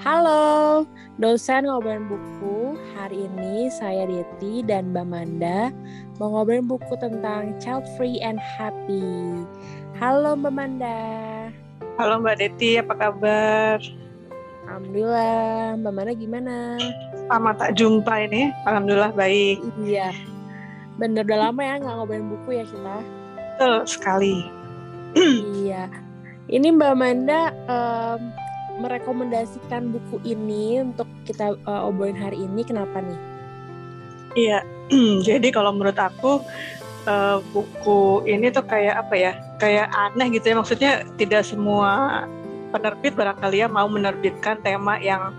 Halo, dosen ngobrolin buku. Hari ini saya Deti dan Mbak Manda mau ngobrolin buku tentang Child Free and Happy. Halo Mbak Manda. Halo Mbak Deti, apa kabar? Alhamdulillah, Mbak Manda gimana? Lama tak jumpa ini, Alhamdulillah baik. Iya, bener udah lama ya nggak ngobrolin buku ya kita. Betul sekali. ini Mbak Manda um, merekomendasikan buku ini untuk kita uh, obrolin hari ini. Kenapa nih? Iya, jadi kalau menurut aku uh, buku ini tuh kayak apa ya? Kayak aneh gitu ya. Maksudnya tidak semua penerbit barangkali ya mau menerbitkan tema yang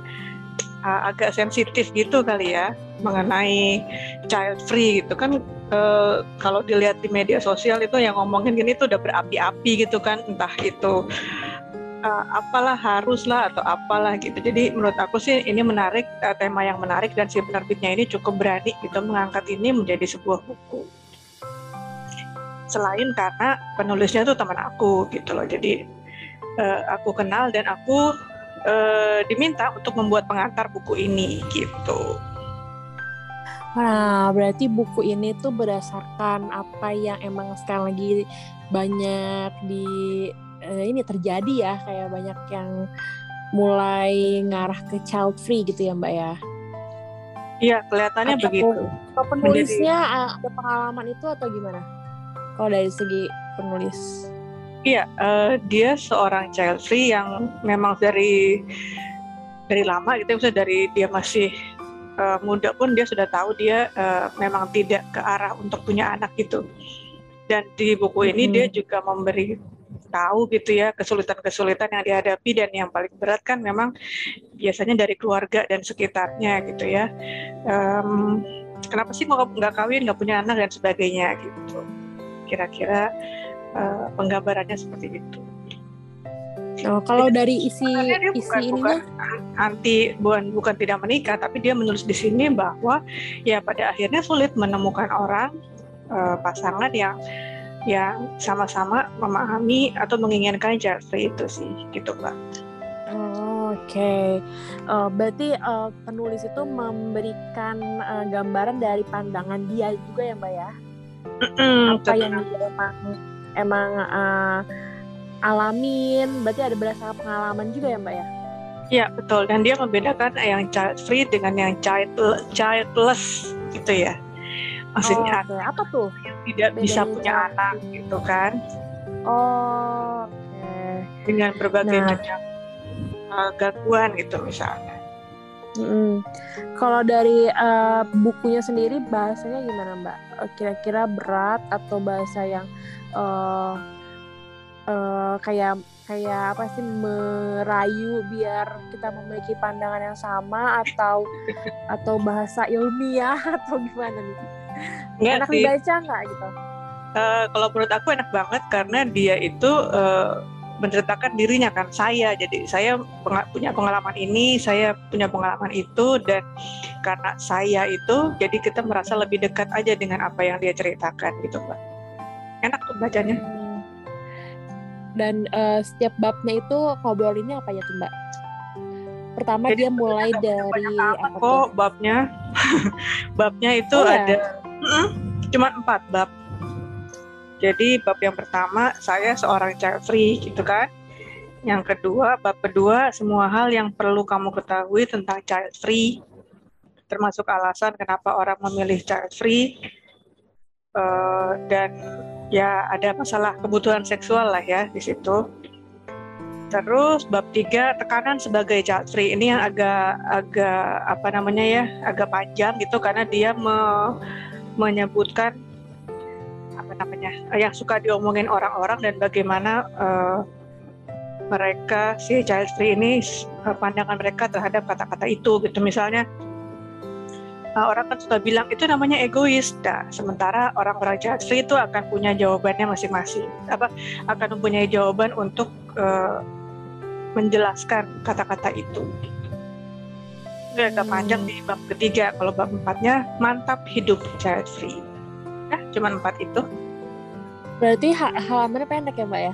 uh, agak sensitif gitu kali ya mengenai child free gitu kan uh, kalau dilihat di media sosial itu yang ngomongin gini tuh udah berapi-api gitu kan entah itu uh, apalah haruslah atau apalah gitu. Jadi menurut aku sih ini menarik uh, tema yang menarik dan si penerbitnya ini cukup berani gitu mengangkat ini menjadi sebuah buku. Selain karena penulisnya tuh teman aku gitu loh. Jadi uh, aku kenal dan aku uh, diminta untuk membuat pengantar buku ini gitu. Nah, berarti buku ini tuh berdasarkan apa yang emang sekarang lagi banyak di uh, ini terjadi ya kayak banyak yang mulai ngarah ke child free gitu ya mbak ya? Iya kelihatannya atau, begitu. atau penulisnya Menjadi... ada pengalaman itu atau gimana? Kalau dari segi penulis iya uh, dia seorang child free yang memang dari dari lama gitu misalnya dari dia masih uh, muda pun dia sudah tahu dia uh, memang tidak ke arah untuk punya anak gitu dan di buku ini hmm. dia juga memberi tahu gitu ya kesulitan-kesulitan yang dihadapi dan yang paling berat kan memang biasanya dari keluarga dan sekitarnya gitu ya. Um, kenapa sih mau nggak kawin, nggak punya anak dan sebagainya gitu. Kira-kira uh, penggambarannya seperti itu. Oh, kalau dari isi dia isi bukan, ininya bukan anti bukan bukan tidak menikah, tapi dia menulis di sini bahwa ya pada akhirnya sulit menemukan orang uh, pasangan yang yang sama-sama memahami atau menginginkan Jeffrey itu sih gitu mbak. Oh, Oke, okay. uh, berarti uh, penulis itu memberikan uh, gambaran dari pandangan dia juga ya mbak ya? Mm, Apa yang dia emang emang uh, alamin, berarti ada berdasarkan pengalaman juga ya mbak ya? Iya betul, dan dia membedakan yang child free dengan yang child childless gitu ya maksudnya oh, okay. apa tuh yang tidak Bedanya bisa punya itu. anak gitu kan oh okay. dengan berbagai nah. macam uh, gangguan gitu misalnya mm Kalau dari uh, bukunya sendiri bahasanya gimana Mbak? Eh, kira-kira berat atau bahasa yang uh, uh, kayak kayak apa sih merayu biar kita memiliki pandangan yang sama atau atau bahasa ilmiah atau gimana nih? Nggak enak sih. dibaca nggak gitu? Uh, kalau menurut aku enak banget karena dia itu uh, menceritakan dirinya kan saya jadi saya peng punya pengalaman ini saya punya pengalaman itu dan karena saya itu jadi kita merasa lebih dekat aja dengan apa yang dia ceritakan gitu mbak enak tuh bacanya hmm. dan uh, setiap babnya itu ngobrolinnya apa ya tuh mbak pertama jadi, dia mulai dari apa kok babnya babnya itu oh, ya? ada cuma empat bab. Jadi bab yang pertama saya seorang child free gitu kan. Yang kedua, bab kedua semua hal yang perlu kamu ketahui tentang child free, termasuk alasan kenapa orang memilih child free uh, dan ya ada masalah kebutuhan seksual lah ya di situ. Terus bab tiga tekanan sebagai child free ini yang agak agak apa namanya ya agak panjang gitu karena dia me, menyebutkan namanya. Yang suka diomongin orang-orang dan bagaimana uh, mereka si child free ini uh, pandangan mereka terhadap kata-kata itu gitu. Misalnya uh, orang kan suka bilang itu namanya egois. Nah, sementara orang-orang child free itu akan punya jawabannya masing-masing. Apa? Akan mempunyai jawaban untuk uh, menjelaskan kata-kata itu. Itu agak panjang di bab ketiga. Kalau bab empatnya mantap hidup child free. Nah cuma empat itu berarti halamannya pendek ya mbak ya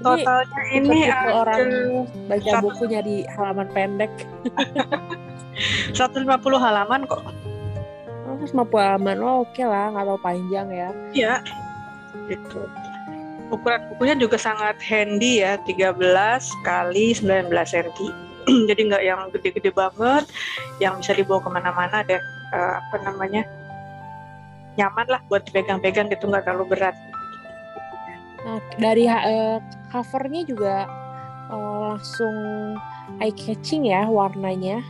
Totalnya ini, ini ada orang baca satu, bukunya di halaman pendek. 150 halaman kok. Oh, 150 halaman, oh, oke okay lah, nggak terlalu panjang ya. Iya, gitu. Ukuran bukunya juga sangat handy ya, 13 kali 19 cm. Jadi nggak yang gede-gede banget, yang bisa dibawa ke mana-mana dan uh, apa namanya nyaman lah buat dipegang-pegang gitu nggak terlalu berat. Nah, dari uh, covernya juga uh, langsung eye catching ya warnanya.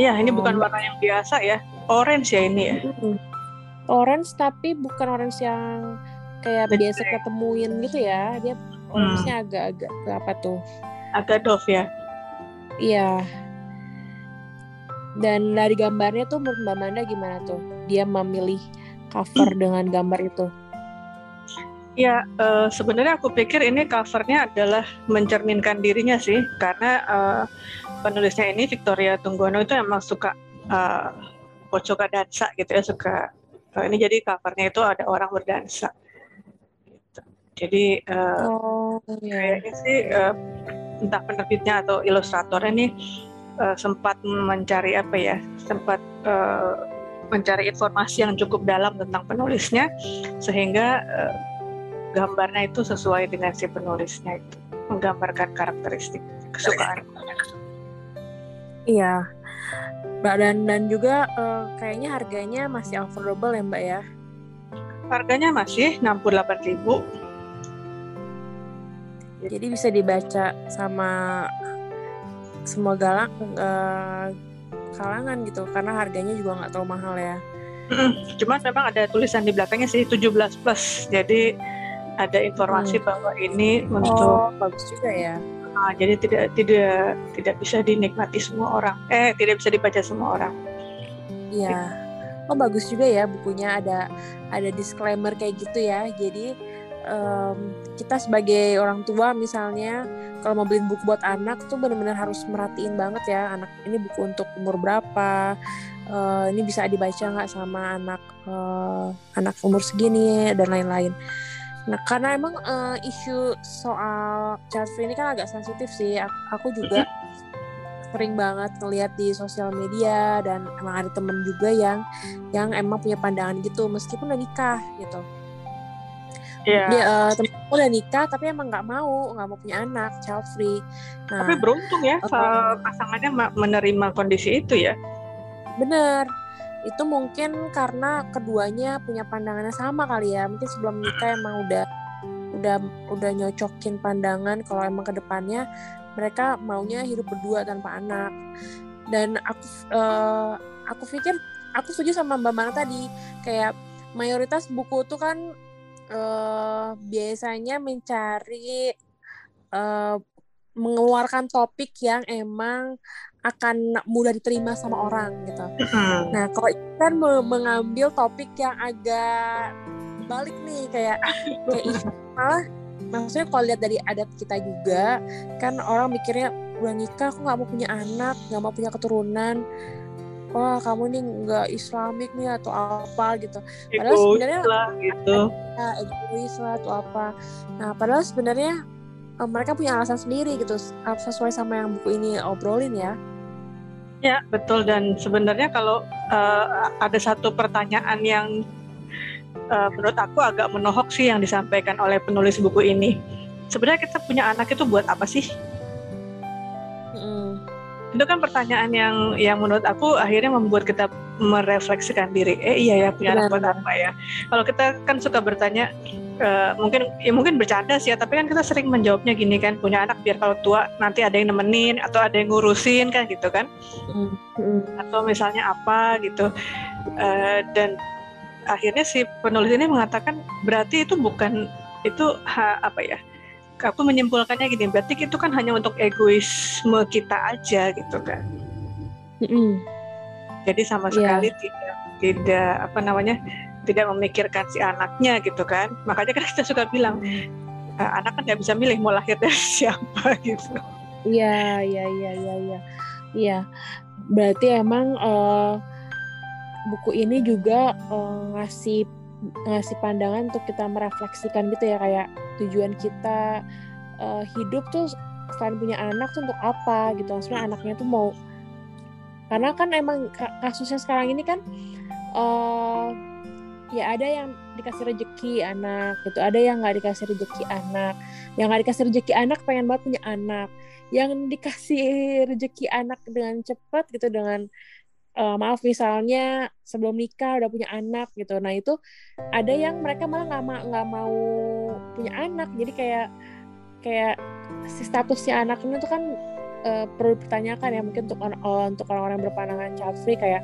Iya, ini bukan warna yang biasa ya. Orange ya ini ya. Orange tapi bukan orange yang kayak Betul. biasa ketemuin gitu ya. Dia orange-nya hmm. agak-agak ke apa tuh? Agak doff ya. Iya. Dan dari gambarnya tuh menurut Mbak Manda gimana tuh? Dia memilih cover dengan gambar itu. Ya, uh, sebenarnya aku pikir ini covernya adalah mencerminkan dirinya sih, karena uh, penulisnya ini Victoria Tunggono itu emang suka uh, suka dansa gitu ya, suka uh, ini jadi covernya itu ada orang berdansa. Gitu. Jadi uh, oh, yeah. kayaknya sih uh, entah penerbitnya atau ilustrator ini uh, sempat mencari apa ya, sempat uh, mencari informasi yang cukup dalam tentang penulisnya, sehingga uh, gambarnya itu sesuai dengan si penulisnya itu menggambarkan karakteristik kesukaan. Iya. Mbak dan dan juga uh, kayaknya harganya masih affordable ya mbak ya? Harganya masih 68 ribu. Jadi bisa dibaca sama semua galak uh, kalangan gitu karena harganya juga nggak terlalu mahal ya. Cuma memang ada tulisan di belakangnya sih 17 plus. Jadi ada informasi hmm. bahwa ini untuk oh, bagus juga ya. Uh, jadi tidak tidak tidak bisa dinikmati semua orang. Eh tidak bisa dibaca semua orang. Iya. Oh bagus juga ya bukunya ada ada disclaimer kayak gitu ya. Jadi um, kita sebagai orang tua misalnya kalau mau beliin buku buat anak tuh benar-benar harus merhatiin banget ya anak ini buku untuk umur berapa. Uh, ini bisa dibaca nggak sama anak uh, anak umur segini dan lain-lain. Nah, karena emang uh, isu soal child free ini kan agak sensitif sih. Aku juga sering banget ngeliat di sosial media dan emang ada temen juga yang yang emang punya pandangan gitu meskipun udah nikah gitu. Yeah. Dia uh, temenku udah nikah tapi emang nggak mau nggak mau punya anak child free. Nah, tapi beruntung ya uh, pasangannya menerima kondisi itu ya. Bener itu mungkin karena keduanya punya pandangannya sama kali ya. Mungkin sebelum nikah emang udah udah udah nyocokin pandangan kalau emang ke depannya mereka maunya hidup berdua tanpa anak. Dan aku uh, aku pikir aku setuju sama mbak Mana tadi. Kayak mayoritas buku itu kan uh, biasanya mencari uh, mengeluarkan topik yang emang akan mudah diterima sama orang gitu. Mm. Nah, kalau kan mengambil topik yang agak balik nih kayak kayak malah maksudnya kalau lihat dari adat kita juga kan orang mikirnya udah nikah aku nggak mau punya anak nggak mau punya keturunan. Wah kamu nih nggak islamik nih atau apa gitu. Padahal sebenarnya lah, gitu. Ya, egois lah atau apa. Nah padahal sebenarnya eh, mereka punya alasan sendiri gitu sesuai sama yang buku ini obrolin ya Ya, betul. Dan sebenarnya kalau uh, ada satu pertanyaan yang uh, menurut aku agak menohok sih yang disampaikan oleh penulis buku ini. Sebenarnya kita punya anak itu buat apa sih? Mm. Itu kan pertanyaan yang yang menurut aku akhirnya membuat kita merefleksikan diri. Eh iya ya punya buat apa ya? Kalau kita kan suka bertanya, uh, mungkin ya mungkin bercanda sih ya tapi kan kita sering menjawabnya gini kan punya anak biar kalau tua nanti ada yang nemenin atau ada yang ngurusin kan gitu kan mm-hmm. atau misalnya apa gitu uh, dan akhirnya si penulis ini mengatakan berarti itu bukan itu ha, apa ya aku menyimpulkannya gini berarti itu kan hanya untuk egoisme kita aja gitu kan mm-hmm. jadi sama iya. sekali yeah. tidak tidak apa namanya tidak memikirkan si anaknya gitu kan makanya kan kita suka bilang e, anak kan nggak bisa milih mau lahir dari siapa gitu iya iya iya iya iya iya berarti emang uh, buku ini juga uh, ngasih ngasih pandangan untuk kita merefleksikan gitu ya kayak tujuan kita uh, hidup tuh selain punya anak tuh untuk apa gitu. Maksudnya anaknya tuh mau karena kan emang kasusnya sekarang ini kan uh, ya ada yang dikasih rezeki anak gitu ada yang nggak dikasih rezeki anak. Yang nggak dikasih rezeki anak pengen banget punya anak. Yang dikasih rezeki anak dengan cepat gitu dengan uh, maaf misalnya sebelum nikah udah punya anak gitu. Nah itu ada yang mereka malah nggak ma nggak mau punya anak. Jadi kayak kayak si statusnya anak ini tuh kan uh, perlu dipertanyakan ya. Mungkin untuk orang untuk orang-orang berpandangan child free kayak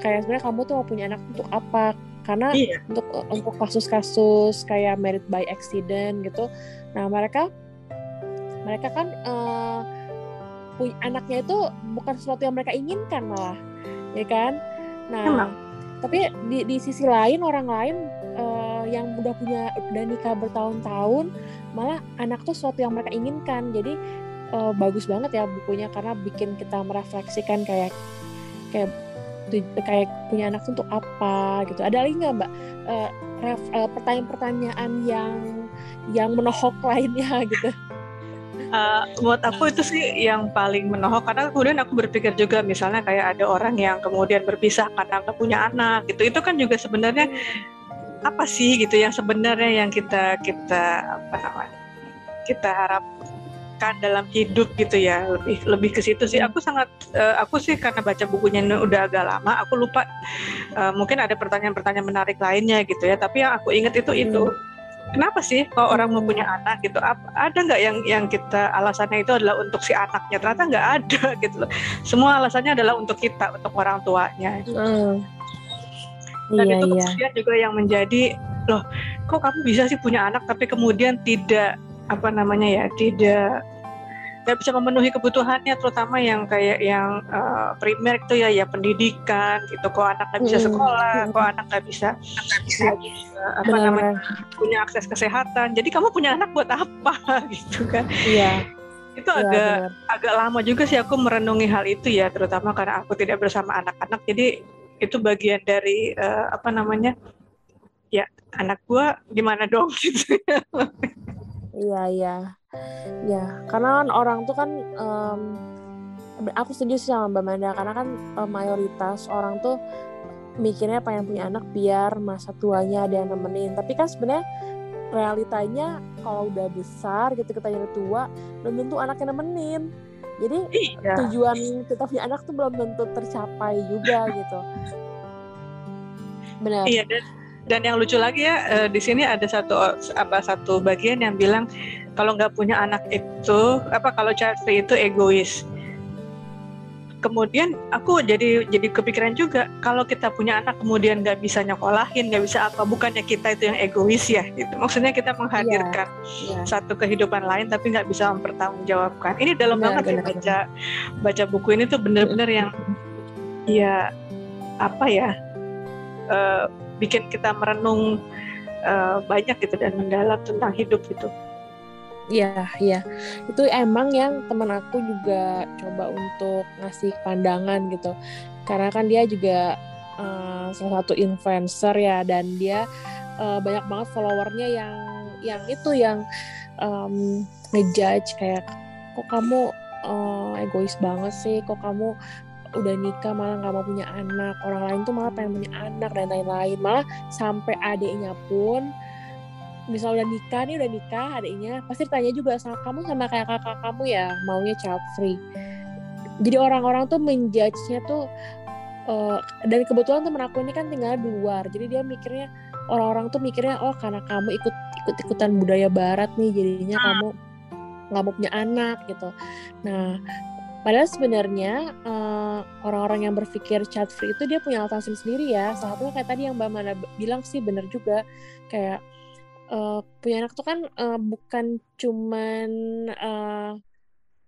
kayak sebenarnya kamu tuh mau punya anak untuk apa? Karena iya. untuk untuk kasus-kasus kayak married by accident gitu. Nah mereka mereka kan uh, punya anaknya itu bukan sesuatu yang mereka inginkan malah ya kan? Nah Emang. tapi di di sisi lain orang lain uh, yang udah punya udah nikah bertahun-tahun malah anak tuh sesuatu yang mereka inginkan. Jadi uh, bagus banget ya bukunya karena bikin kita merefleksikan kayak kayak kayak punya anak untuk apa gitu. Ada lagi nggak mbak? Uh, uh, pertanyaan-pertanyaan yang yang menohok lainnya gitu Uh, buat aku itu sih yang paling menohok karena kemudian aku berpikir juga misalnya kayak ada orang yang kemudian berpisah karena nggak punya anak gitu. Itu kan juga sebenarnya apa sih gitu yang sebenarnya yang kita kita apa namanya kita harap kan dalam hidup gitu ya. Lebih lebih ke situ sih. Aku sangat uh, aku sih karena baca bukunya ini udah agak lama aku lupa uh, mungkin ada pertanyaan-pertanyaan menarik lainnya gitu ya. Tapi yang aku ingat itu itu kenapa sih kalau orang mempunyai anak gitu? Ada nggak yang yang kita alasannya itu adalah untuk si anaknya? Ternyata nggak ada gitu loh. Semua alasannya adalah untuk kita untuk orang tuanya. Mm. dan iya, itu iya. kemudian juga yang menjadi loh kok kamu bisa sih punya anak tapi kemudian tidak apa namanya ya tidak nggak bisa memenuhi kebutuhannya terutama yang kayak yang uh, primer itu ya ya pendidikan gitu. Kok anak nggak bisa sekolah kok anak nggak bisa, bisa. apa Benar. namanya punya akses kesehatan. Jadi kamu punya anak buat apa gitu kan? Iya. Itu ya, agak benar. agak lama juga sih aku merenungi hal itu ya terutama karena aku tidak bersama anak-anak. Jadi itu bagian dari uh, apa namanya ya anak gua gimana dong gitu Iya iya, ya karena kan orang tuh kan um, aku setuju sih sama Mbak Manda karena kan um, mayoritas orang tuh mikirnya pengen punya anak biar masa tuanya ada yang nemenin. Tapi kan sebenarnya realitanya kalau udah besar gitu kita jadi tua belum tentu anaknya nemenin. Jadi iya. tujuan kita punya anak tuh belum tentu tercapai juga gitu. Benar. Iya dan dan yang lucu lagi ya uh, di sini ada satu apa satu bagian yang bilang kalau nggak punya anak itu apa kalau child free itu egois. Kemudian aku jadi jadi kepikiran juga kalau kita punya anak kemudian nggak bisa nyokolahin nggak bisa apa bukannya kita itu yang egois ya? Gitu. Maksudnya kita menghadirkan yeah, yeah. satu kehidupan lain tapi nggak bisa mempertanggungjawabkan. Ini dalam benar, banget benar, sih baca baca buku ini tuh bener-bener yang ya apa ya uh, bikin kita merenung uh, banyak gitu dan mendalam tentang hidup gitu. Iya, iya. Itu emang yang teman aku juga coba untuk ngasih pandangan gitu. Karena kan dia juga uh, salah satu influencer ya dan dia uh, banyak banget followernya yang yang itu yang um, ngejudge kayak kok kamu uh, egois banget sih, kok kamu udah nikah malah nggak mau punya anak. Orang lain tuh malah pengen punya anak dan lain-lain. Malah sampai adiknya pun misal udah nikah nih udah nikah adiknya pasti tanya juga sama kamu sama kayak kakak kamu ya maunya child free. Jadi orang-orang tuh menjudge-nya tuh uh, dan kebetulan temen aku ini kan tinggal di luar. Jadi dia mikirnya orang-orang tuh mikirnya oh karena kamu ikut ikut ikutan budaya barat nih jadinya ah. kamu nggak mau punya anak gitu. Nah Padahal sebenarnya uh, orang-orang yang berpikir chat free itu dia punya alasan sendiri ya. Salah satunya kayak tadi yang Mbak Mana bilang sih bener juga. Kayak uh, punya anak tuh kan uh, bukan cuman uh,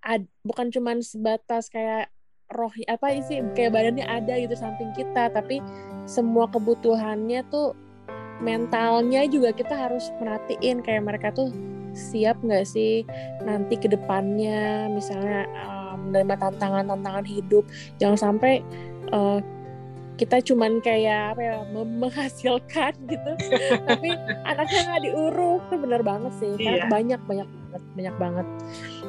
ad, bukan cuman sebatas kayak roh apa sih kayak badannya ada gitu samping kita, tapi semua kebutuhannya tuh mentalnya juga kita harus perhatiin kayak mereka tuh siap nggak sih nanti ke depannya? Misalnya menerima tantangan-tantangan hidup. Jangan sampai uh, kita cuman kayak apa ya menghasilkan gitu. Tapi anaknya nggak diurus. Itu bener banget sih. Iya. banyak banyak banget banyak banget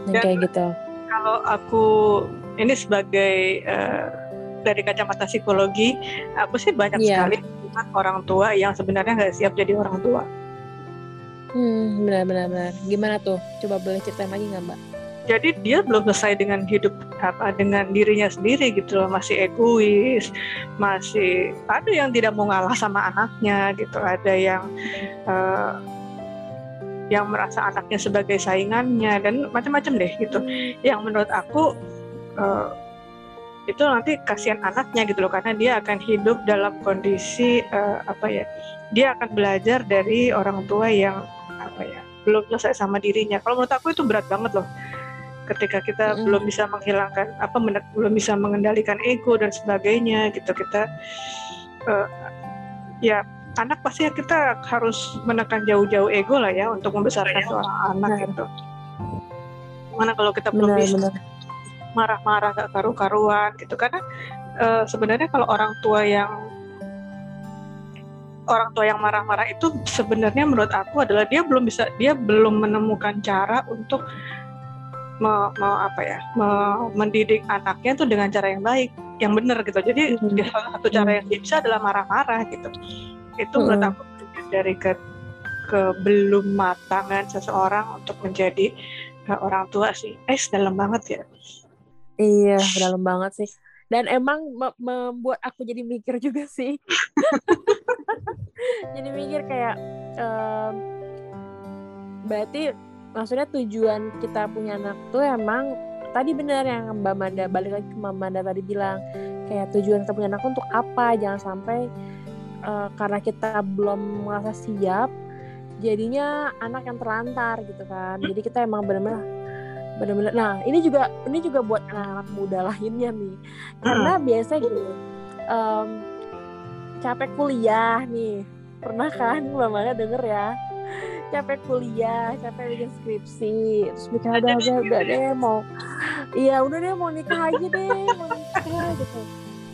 yang Dan kayak gitu. kalau aku ini sebagai uh, dari kacamata psikologi aku sih banyak yeah. sekali orang tua yang sebenarnya nggak siap jadi orang tua. Hmm benar-benar gimana tuh? Coba boleh ceritain lagi nggak mbak jadi dia belum selesai dengan hidup apa dengan dirinya sendiri gitu loh. Masih egois masih ada yang tidak mau ngalah sama anaknya gitu. Ada yang uh, yang merasa anaknya sebagai saingannya dan macam-macam deh gitu. Yang menurut aku uh, itu nanti kasihan anaknya gitu loh. Karena dia akan hidup dalam kondisi uh, apa ya dia akan belajar dari orang tua yang apa ya belum selesai sama dirinya. Kalau menurut aku itu berat banget loh ketika kita mm. belum bisa menghilangkan apa belum bisa mengendalikan ego dan sebagainya gitu kita uh, ya anak pasti ya kita harus menekan jauh-jauh ego lah ya untuk membesarkan ya. seorang anak benar. gitu mana kalau kita belum benar, bisa marah-marah gak karu-karuan gitu karena uh, sebenarnya kalau orang tua yang orang tua yang marah-marah itu sebenarnya menurut aku adalah dia belum bisa dia belum menemukan cara untuk me, me, apa ya me, mendidik anaknya tuh dengan cara yang baik yang benar gitu. Jadi hmm. salah satu cara yang dia bisa adalah marah-marah gitu. Itu hmm. menurut aku dari ke ke belum matangan seseorang untuk menjadi uh, orang tua sih. Eh dalam banget ya. Iya dalam banget sih. Dan emang membuat aku jadi mikir juga sih. Jadi mikir kayak um, berarti maksudnya tujuan kita punya anak tuh emang tadi benar yang Mbak Manda balik lagi ke Mbak Manda tadi bilang kayak tujuan kita punya anak untuk apa? Jangan sampai uh, karena kita belum merasa siap jadinya anak yang terlantar gitu kan. Jadi kita emang benar-benar benar-benar nah ini juga ini juga buat anak-anak muda lainnya nih. Karena hmm. biasa gitu um, capek kuliah nih. Pernah kan mbak Manda denger ya capek kuliah capek bikin skripsi terus mikir udah udah udah deh mau iya udah deh mau nikah aja deh mau nikah gitu.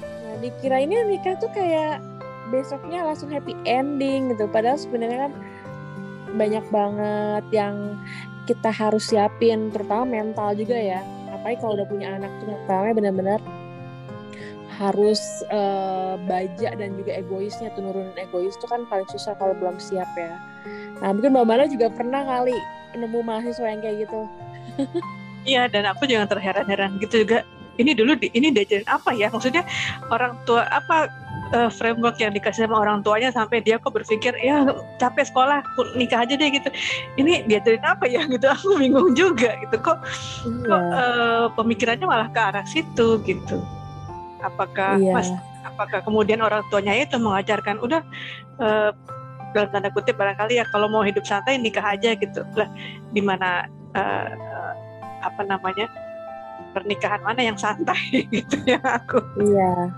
Nah dikira ini nikah tuh kayak besoknya langsung happy ending gitu. Padahal sebenarnya kan banyak banget yang kita harus siapin terutama mental juga ya. Apalagi kalau udah punya anak tuh mentalnya benar-benar harus uh, baja dan juga egoisnya tuh nurunin egois itu kan paling susah kalau belum siap ya Nah mungkin Mbak Mala juga pernah kali nemu mahasiswa yang kayak gitu. Iya dan aku juga terheran-heran gitu juga. Ini dulu di, ini diajarin apa ya? Maksudnya orang tua apa uh, framework yang dikasih sama orang tuanya sampai dia kok berpikir ya capek sekolah nikah aja deh gitu. Ini diajarin apa ya gitu? Aku bingung juga gitu kok. Iya. Kok uh, pemikirannya malah ke arah situ gitu. Apakah iya. mas apakah kemudian orang tuanya itu mengajarkan udah uh, dalam tanda kutip barangkali ya kalau mau hidup santai nikah aja gitu. Lah di mana uh, uh, apa namanya pernikahan mana yang santai gitu ya aku. Iya.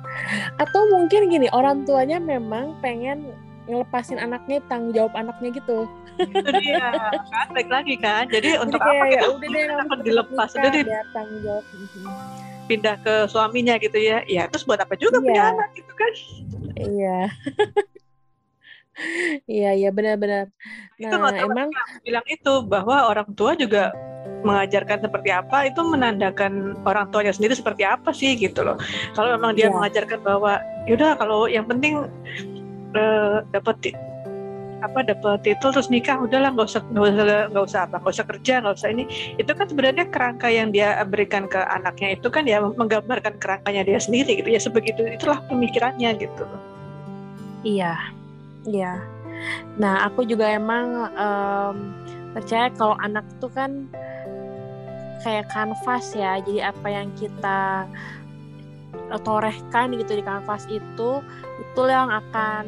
Atau mungkin gini orang tuanya memang pengen ngelepasin anaknya tanggung jawab anaknya gitu. Itu dia kan baik lagi kan. Jadi, jadi untuk apa kita udah deh akan dilepas. Udah deh. tanggung jawab pindah ke suaminya gitu ya ya terus buat apa juga iya. punya anak gitu kan iya Iya iya benar-benar. Nah, itu emang bilang itu bahwa orang tua juga mengajarkan seperti apa itu menandakan orang tuanya sendiri seperti apa sih gitu loh. Kalau memang dia yeah. mengajarkan bahwa yaudah kalau yang penting uh, dapat apa dapat titel terus nikah udahlah nggak usah nggak usah nggak usah apa nggak usah kerja nggak usah ini itu kan sebenarnya kerangka yang dia berikan ke anaknya itu kan ya menggambarkan kerangkanya dia sendiri gitu ya sebegitu itulah pemikirannya gitu iya Iya. Nah, aku juga emang um, percaya kalau anak tuh kan kayak kanvas ya. Jadi apa yang kita eh, torehkan gitu di kanvas itu itu yang akan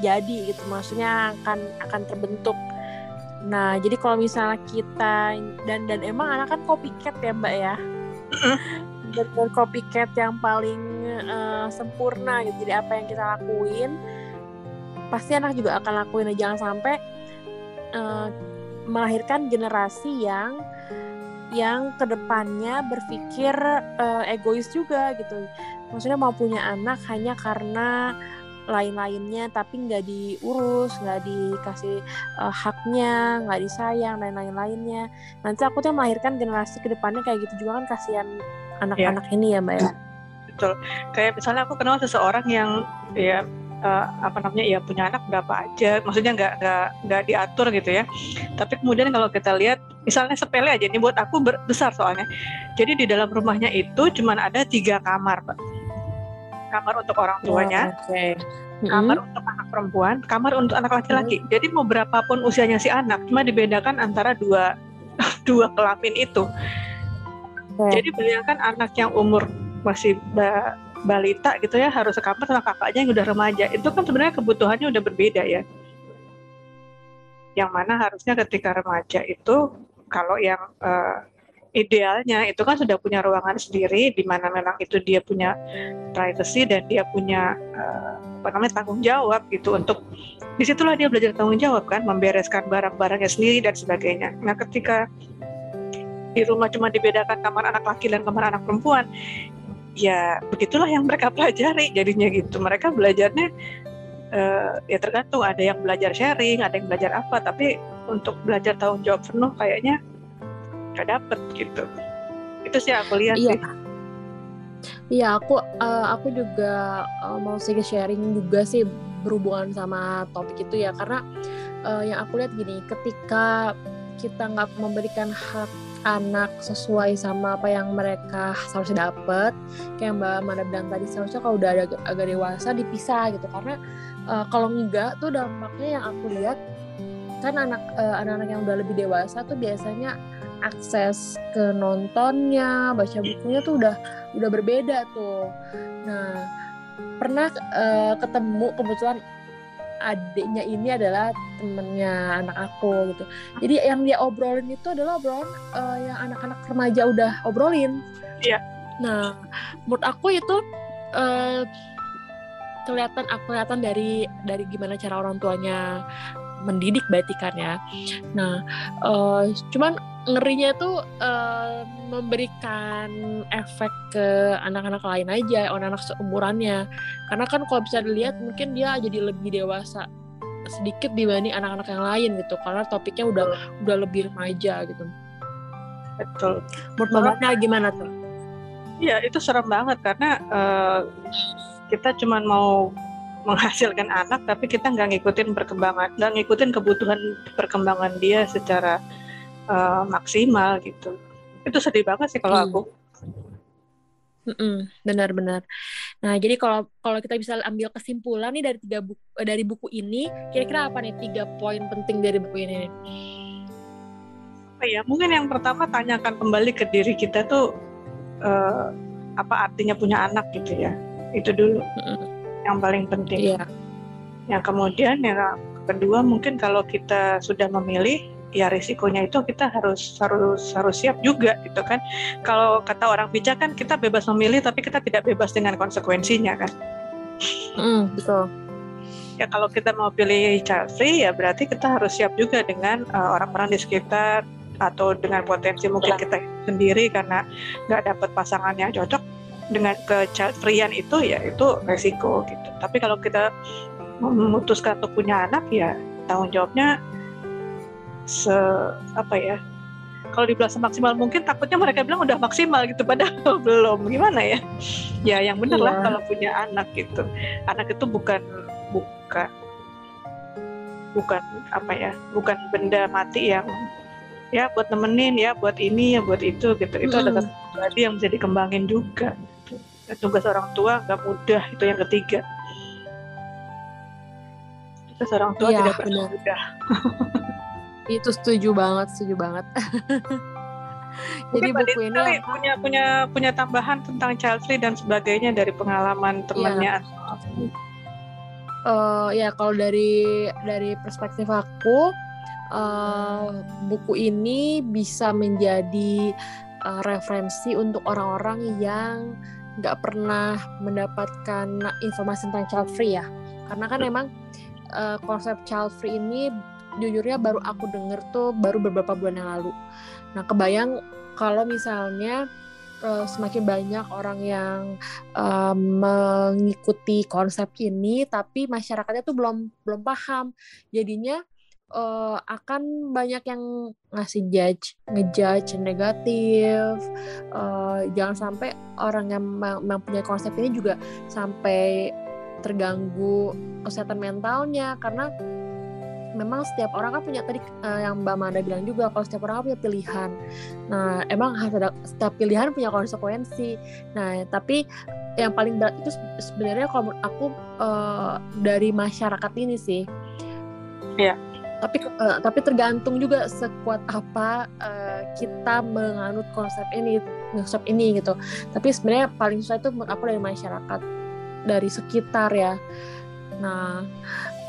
jadi gitu. Maksudnya akan akan terbentuk. Nah, jadi kalau misalnya kita dan dan emang anak kan copycat ya, Mbak ya. dan copycat yang paling uh, sempurna gitu. Jadi apa yang kita lakuin pasti anak juga akan lakuin jangan sampai uh, melahirkan generasi yang yang ke depannya berpikir uh, egois juga gitu maksudnya mau punya anak hanya karena lain-lainnya tapi nggak diurus nggak dikasih uh, haknya nggak disayang dan lain-lainnya. Nanti aku tuh melahirkan generasi ke depannya kayak gitu juga kan kasihan anak-anak ya. ini ya mbak ya? Betul. Kayak misalnya aku kenal seseorang yang ya uh, apa namanya ya punya anak berapa aja maksudnya nggak nggak nggak diatur gitu ya. Tapi kemudian kalau kita lihat misalnya sepele aja ini buat aku besar soalnya. Jadi di dalam rumahnya itu cuma ada tiga kamar pak kamar untuk orang tuanya oh, okay. kamar mm -hmm. untuk anak perempuan kamar untuk anak laki-laki mm -hmm. jadi mau berapapun usianya si anak cuma dibedakan antara dua dua kelamin itu okay. jadi bayangkan anak yang umur masih balita gitu ya harus sekamar sama kakaknya yang udah remaja itu kan sebenarnya kebutuhannya udah berbeda ya yang mana harusnya ketika remaja itu kalau yang uh, idealnya itu kan sudah punya ruangan sendiri di mana memang itu dia punya privacy dan dia punya uh, apa namanya tanggung jawab gitu. Untuk di situlah dia belajar tanggung jawab kan membereskan barang-barangnya sendiri dan sebagainya. Nah ketika di rumah cuma dibedakan kamar anak laki dan kamar anak perempuan ya begitulah yang mereka pelajari jadinya gitu. Mereka belajarnya uh, ya tergantung ada yang belajar sharing ada yang belajar apa. Tapi untuk belajar tanggung jawab penuh kayaknya gak dapet gitu. Itu sih aku lihat iya. sih. Iya, aku uh, aku juga uh, mau sedikit sharing juga sih berhubungan sama topik itu ya karena uh, yang aku lihat gini, ketika kita nggak memberikan hak anak sesuai sama apa yang mereka seharusnya dapat kayak Mbak Manda bilang tadi seharusnya kalau udah agak, agak dewasa dipisah gitu. Karena uh, kalau enggak tuh dampaknya yang aku lihat kan anak uh, anak-anak yang udah lebih dewasa tuh biasanya akses ke nontonnya baca bukunya tuh udah udah berbeda tuh. Nah pernah uh, ketemu kebetulan adiknya ini adalah temennya anak aku gitu. Jadi yang dia obrolin itu adalah obrolan uh, yang anak-anak remaja udah obrolin. Iya. Nah menurut aku itu uh, kelihatan kelihatan dari dari gimana cara orang tuanya mendidik berarti kan ya nah uh, cuman ngerinya tuh uh, memberikan efek ke anak-anak lain aja, anak-anak seumurannya. Karena kan kalau bisa dilihat mungkin dia jadi lebih dewasa sedikit dibanding anak-anak yang lain gitu. Karena topiknya udah Betul. udah lebih remaja gitu. Betul. Menurut Mbak gimana tuh? Iya, itu serem banget karena uh, kita cuma mau menghasilkan anak tapi kita nggak ngikutin perkembangan, nggak ngikutin kebutuhan perkembangan dia secara uh, maksimal gitu itu sedih banget sih kalau hmm. aku benar-benar. Nah, jadi kalau kalau kita bisa ambil kesimpulan nih dari tiga buku eh, dari buku ini, kira-kira apa nih tiga poin penting dari buku ini? Apa ya? Mungkin yang pertama tanyakan kembali ke diri kita tuh uh, apa artinya punya anak gitu ya. Itu dulu mm-hmm. Yang paling penting. Yeah. Yang kemudian yang kedua mungkin kalau kita sudah memilih ya risikonya itu kita harus harus harus siap juga gitu kan kalau kata orang bijak kan kita bebas memilih tapi kita tidak bebas dengan konsekuensinya kan mm, betul ya kalau kita mau pilih free ya berarti kita harus siap juga dengan uh, orang-orang di sekitar atau dengan potensi mungkin kita sendiri karena nggak dapat pasangan yang cocok dengan ke child freean itu ya itu resiko gitu tapi kalau kita memutuskan untuk punya anak ya tanggung jawabnya se apa ya kalau dibilang semaksimal mungkin takutnya mereka bilang udah maksimal gitu padahal belum gimana ya ya yang benar lah iya. kalau punya anak gitu anak itu bukan bukan bukan apa ya bukan benda mati yang ya buat nemenin ya buat ini ya buat itu gitu itu mm. adalah sesuatu yang bisa dikembangin juga. Tugas orang tua nggak mudah itu yang ketiga. Tugas orang tua ya, tidak pernah mudah. Itu setuju banget setuju banget. Jadi buku ini apa? punya punya punya tambahan tentang child free dan sebagainya dari pengalaman temannya. Ya. Uh, ya kalau dari dari perspektif aku uh, buku ini bisa menjadi uh, referensi untuk orang-orang yang nggak pernah mendapatkan informasi tentang child free ya. Karena kan memang uh, konsep child free ini jujurnya baru aku denger tuh baru beberapa bulan yang lalu. Nah kebayang kalau misalnya uh, semakin banyak orang yang uh, mengikuti konsep ini tapi masyarakatnya tuh belum belum paham. Jadinya uh, akan banyak yang ngasih judge ngejudge negatif uh, jangan sampai orang yang mempunyai konsep ini juga sampai terganggu kesehatan mentalnya karena memang setiap orang kan punya tadi uh, yang Mbak Manda bilang juga kalau setiap orang kan punya pilihan. Nah, emang harus ada setiap pilihan punya konsekuensi. Nah, tapi yang paling berat itu sebenarnya kalau menurut aku uh, dari masyarakat ini sih. Iya. Tapi uh, tapi tergantung juga sekuat apa uh, kita menganut konsep ini, konsep ini gitu. Tapi sebenarnya paling susah itu menurut aku dari masyarakat, dari sekitar ya. Nah,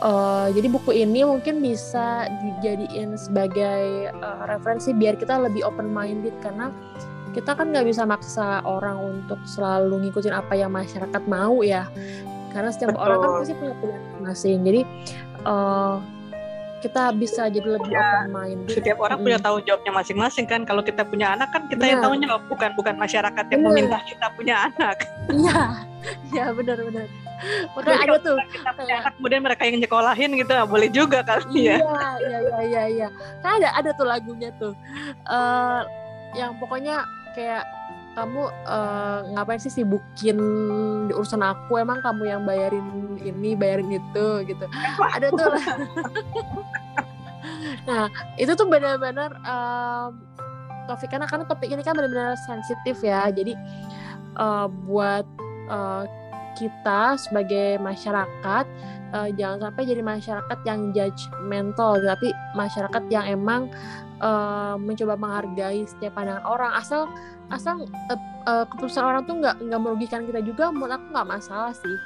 Uh, jadi buku ini mungkin bisa dijadiin sebagai uh, referensi biar kita lebih open minded karena kita kan nggak bisa maksa orang untuk selalu ngikutin apa yang masyarakat mau ya karena setiap Betul. orang kan pasti punya pilihan masing jadi uh, kita bisa jadi lebih ya, open minded setiap orang hmm. punya tanggung jawabnya masing-masing kan kalau kita punya anak kan kita yang tahu jawab bukan bukan masyarakat yang bener. meminta kita punya anak iya iya benar-benar Makanya ada tuh kita anak kemudian mereka yang nyekolahin gitu nah, boleh juga kali ya. Iya, iya, iya, iya, iya. Kan ada ada tuh lagunya tuh. Uh, yang pokoknya kayak kamu uh, ngapain sih sibukin di urusan aku? Emang kamu yang bayarin ini bayarin itu gitu. Ada tuh. Nah itu tuh benar-benar um, topik karena karena topik ini kan benar-benar sensitif ya. Jadi uh, buat uh, kita sebagai masyarakat uh, jangan sampai jadi masyarakat yang judgmental tapi masyarakat yang emang uh, mencoba menghargai setiap pandangan orang. Asal asal uh, uh, keputusan orang tuh nggak nggak merugikan kita juga menurut aku nggak masalah sih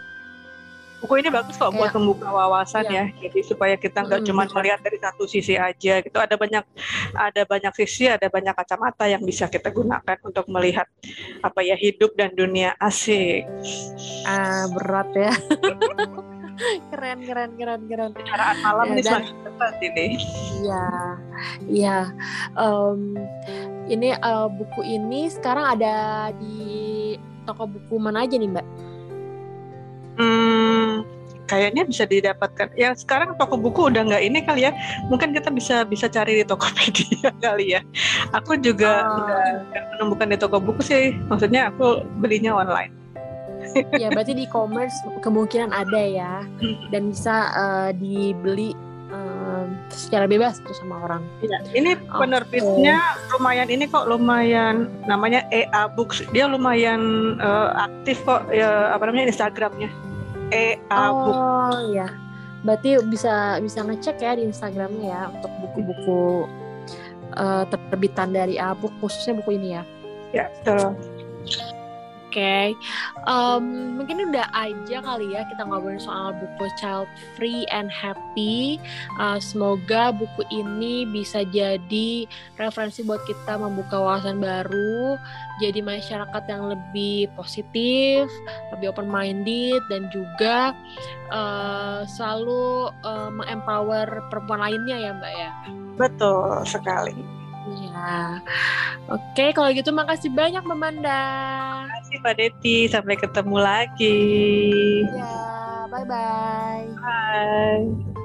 buku ini bagus kok buat membuka wawasan iya. ya jadi supaya kita nggak mm, cuma melihat dari satu sisi aja gitu. Ada banyak ada banyak sisi ada banyak kacamata yang bisa kita gunakan untuk melihat apa ya hidup dan dunia asik. Ah berat ya. Keren keren keren keren. Caraan malam ya, nih dan, ini. Iya iya. Um, ini uh, buku ini sekarang ada di toko buku mana aja nih mbak? Hmm, kayaknya bisa didapatkan. Ya sekarang toko buku udah nggak ini kali ya. Mungkin kita bisa bisa cari di Tokopedia kali ya. Aku juga oh. udah menemukan di toko buku sih. Maksudnya aku belinya online. ya berarti di e-commerce kemungkinan ada ya hmm. dan bisa uh, dibeli um, secara bebas tuh sama orang. Ya, ini penerbitnya okay. lumayan ini kok lumayan namanya EA Books. Dia lumayan uh, aktif kok ya apa namanya Instagramnya. EA Oh iya. Berarti bisa bisa ngecek ya di Instagramnya ya untuk buku-buku uh, terbitan dari A-book khususnya buku ini ya. Ya, betul okay. um, mungkin udah aja kali ya kita ngobrolin soal buku Child Free and Happy. Uh, semoga buku ini bisa jadi referensi buat kita membuka wawasan baru, jadi masyarakat yang lebih positif, lebih open minded dan juga uh, selalu uh, mengempower perempuan lainnya ya Mbak ya. Betul sekali. Iya. Oke, kalau gitu makasih banyak Mbak Manda. Makasih Mbak Deti, sampai ketemu lagi. Iya, bye-bye. Bye.